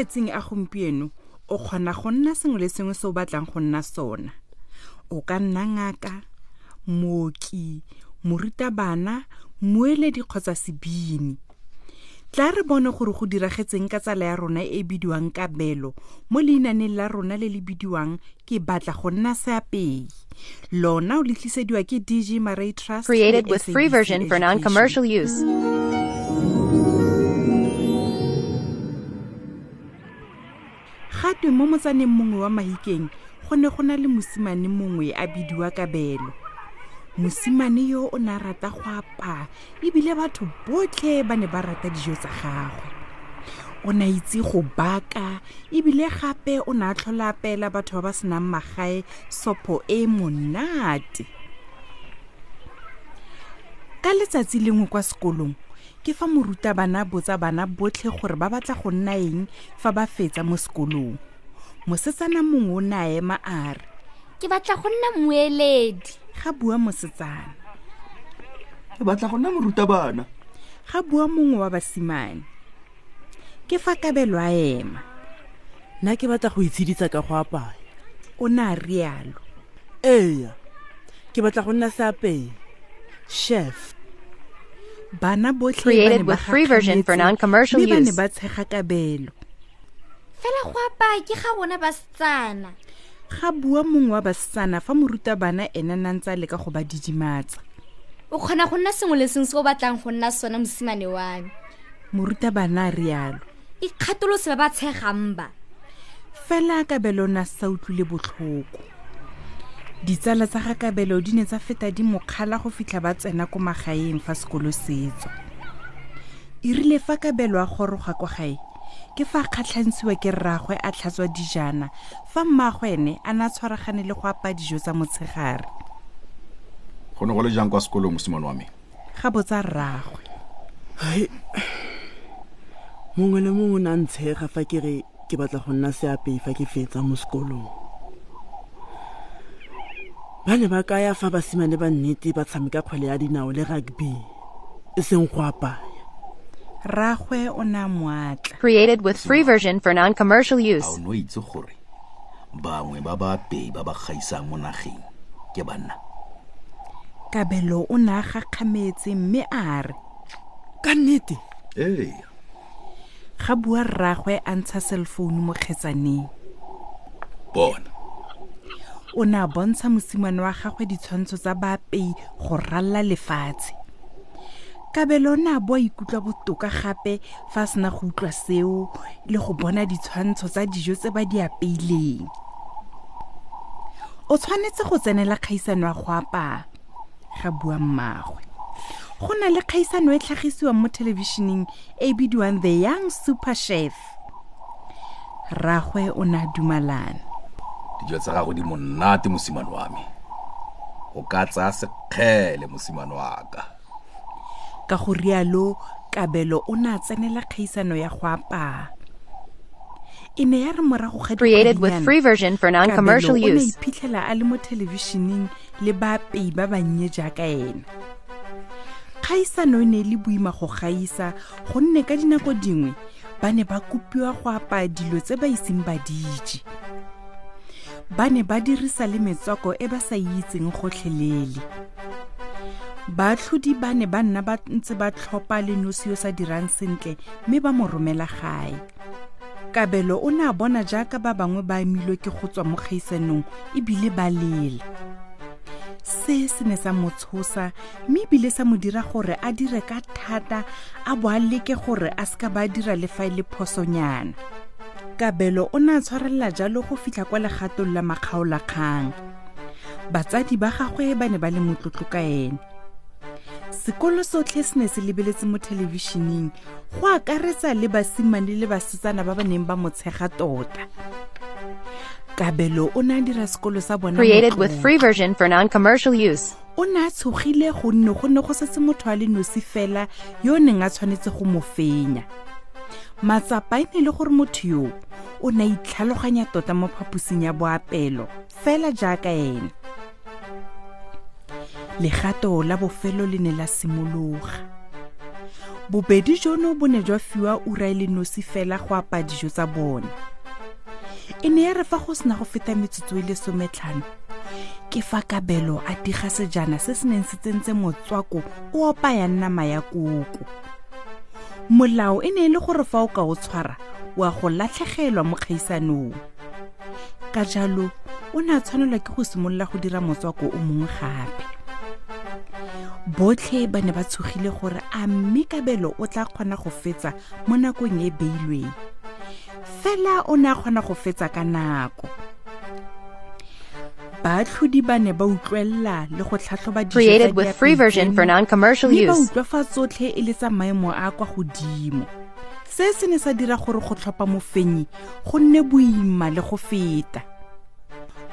Malatsing a gompieno o kgona go nna sengwe le sengwe se o batlang go nna sona. O ka nna ngaka mooki morutabana moeledi kgotsa sebini. Tla re bone gore go diragetseng ka tsala ya rona e e bidiwang kabelo mo leinaneng la rona le le bidiwang ke batla go nna seapei. Lona o le tlisediwa ke dg maray trust Created with free version for non-commercial use. Gatwe mo motsaneng mongwe wa mahikeng go ne go na le mosimane mongwe a bidiwa kabelo. Mosimane yo o ne a rata go apaya ebile batho botlhe ba ne ba rata dijo tsa gagwe. O ne a itse go baka ebile gape o ne a tlhola apeela batho ba ba senang magae sopo e monate. Ka letsatsi lengwe kwa sekolong ke fa morutabana botsa bana botlhe gore ba batla go nna eng fa ba fetsa mo sekolong mosetsana mongwe o ne a ema a re ke batla go nna moeledi. Ga bua mosetsana. Ke batla go nna morutabana. Ga bua mongwe wa basimane. Ke fa kabelo a ema. Nna ke batla go itshedisa ka go apaya. O ne a rialo. Eya ke batla go nna seapei chef. Bana botlhe Created ba ne ba with free version for gakgametse, non-commercial mme ba ne use. ba tshega kabelo fela go apaya ke ga bona basetsana ga bua mongwe wa basetsana fa morutabana ene na ntse a leka go ba didimatsa. O kgona go nna sengwe le sengwe se o batlang go nna sona mosimane wa me? Morutabana a rialo. Ikgatolose ba ba tshegang ba? Fela kabelo na sa utlwile botlhoko. Ditsala tsa ga kabelo di ne tsa feta di mokgala go fitlha ba tsena ko magaeng fa sekolo setso e rile fa kabelo a goroga kwa gae ke fa a kgatlhantshiwa ke rraagwe a tlhatswa dijana fa mmaagwe ene a ne a tshwaragane le go apa dijo tsa motshegare. Go ne go le jang kwa sekolong mosimane wa me? Ga botsa rraagwe mongwe le mongwe o ne a ntshega fa ke re ke batla go nna seapei fa ke fetsa mo sekolong. Ba ne ba kaya fa basimane ba nnete ba tshameka kgwele ya dinao le rugby e seng go apaya rraagwe o ne moatla. Created with free version for non-commercial use. o ne itse gore bangwe ba baapei ba ba gaisang mo nageng ke banna. Kabelo o ne a gakgametse mme a re ka nnete? Ee. Ga bua rraagwe a ntsha cellphone mo kgetsaneng. Bona. O ne a bontsha mosimane wa gagwe ditshwantsho tsa baapei go ralla lefatshe kabelo o ne a ikutlwa botoka gape fa a sena go utlwa seo le go bona ditshwantsho tsa dijo tse ba di apeileng. O tshwanetse go tsenela kgaisano ya go apaya ga bua mmagwe. Go na le kgaisano e tlhagisiwang mo thelebišeneng e bidiwang the young super chef. Rragwe o ne a dumalana. Dijo tsa gago di monate mosimane wa me. O ka tsaya sekgele mosimane wa ka ka go rialo kabelo o ne a tsenela kgaisano ya go apaya e ne ya re morago ga Created with dikgwedinyana, free version for non-commercial Kabelo o ne iphitlhela a le mo thelebišeneng le baapei ba bannye jaaka ena. Kgaisano e ne e le boima go gaisa gonne ka dinako dingwe ba ne ba kopiwa go apaya dilo tse ba iseng ba dije ba ne ba dirisa le metswako e ba sa itseng gotlhelele baatlhodi ba ne ba nna ba ntse ba tlhopha le nosi yo sa dirang sentle mme ba mo romela gae. Kabelo o ne a bona jaaka ba bangwe ba amilwe ke go tswa mo kgaisanong ebile ba lela. Se se ne sa mo tshosa mme ebile sa mo dira gore a dire ka thata a bo a leke gore a seka ba dira le fa e le phosonyana. Kabelo o ne a tshwarelela jalo go fitlha kwa legatong la makgaolakgang. Batsadi ba gagwe ba ne ba le motlotlo ka ene sekolo sotlhe se ne se lebeletse mo thelebišeneng. Go akaretsa le basimane le basetsana ba ba neng ba motshega tota. Kabelo o ne a dira sekolo sa bona Created with free version for non-commercial use. o ne a tshogile gonne go ne go setse motho a le nosi fela yo o neng a tshwanetse go mo fenya. Matsapa e ne le gore motho o ne a itlhaloganya tota mo phaposing ya boapelo fela jaaka legato la bofelo le ne la simologa. Bobedi jono bo ne jwa fiwa ura e le nosi fela go apa dijo tsa bona. E ne ya re fa go sena go feta metsotso e le sometlhano ke fa kabelo a diga sejana se se neng se tsentse motswako o opayang nama ya koko. Molao e ne e le gore fa o ka o tshwara wa go latlhegelwa mo kgaisanong. Ka jalo o ne a tshwanelwa ke go simolola go dira motswako o mongwe gape botlhe ba ne ba tshogile gore a mme kabelo o tla kgona go fetsa mo nakong e e beilweng. Fela o ne a kgona go fetsa ka nako. Baatlhodi ba ne ba utlwelela le go tlhatlhoba Created with free version for non-commercial mme ba use. utlwa fa tsotlhe e le tsa maemo a kwa godimo. Se se ne sa dira gore go tlhopha mofenyi go nne boima le go feta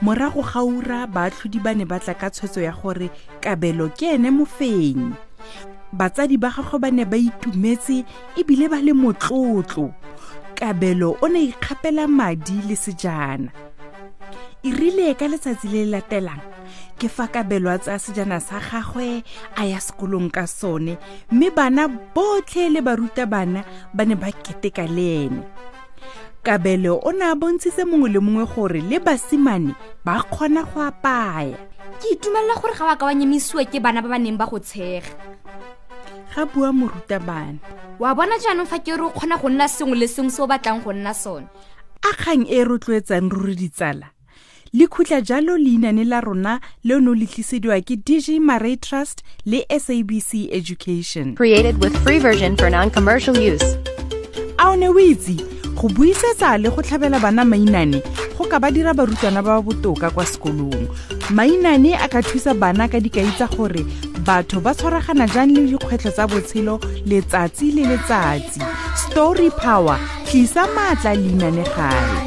morago ga ura baatlhodi ba ne ba tla ka tshwetso ya gore kabelo ke ene mofenyi. Batsadi ba gagwe ba ne ba itumetse ebile ba le motlotlo. Kabelo o ne ikgapela madi le sejana. E rile ka letsatsi le le latelang ke fa kabelo a tsaya sejana sa gagwe a ya sekolong ka sone mme bana botlhe le barutabana ba ne ba keteka le ene kabelo o ne a bontshitse mongwe le mongwe gore le basimane ba kgona go apaya. Ke itumelela gore ga wa ka wa nyemisiwe ke bana ba ba neng ba go tshega. Ga bua morutabana. Wa bona jaanong fa ke re o kgona go nna sengwe le sengwe se o batlang go nna sone? A kgang e e rotloetsang ruri ditsala. Le khutla jalo leinane la rona le tlisediwa ke dg maray trust le sabc education. Created with free version for non-commercial use. a o ne o itse go buisetsa le go tlhabela bana mainane go ka ba dira barutwana ba ba botoka kwa sekolong. Mainane a ka thusa bana ka dikai tsa gore batho ba tshwaragana jang le dikgwetlho tsa botshelo letsatsi le letsatsi. Story power tlisa maatla leinane gae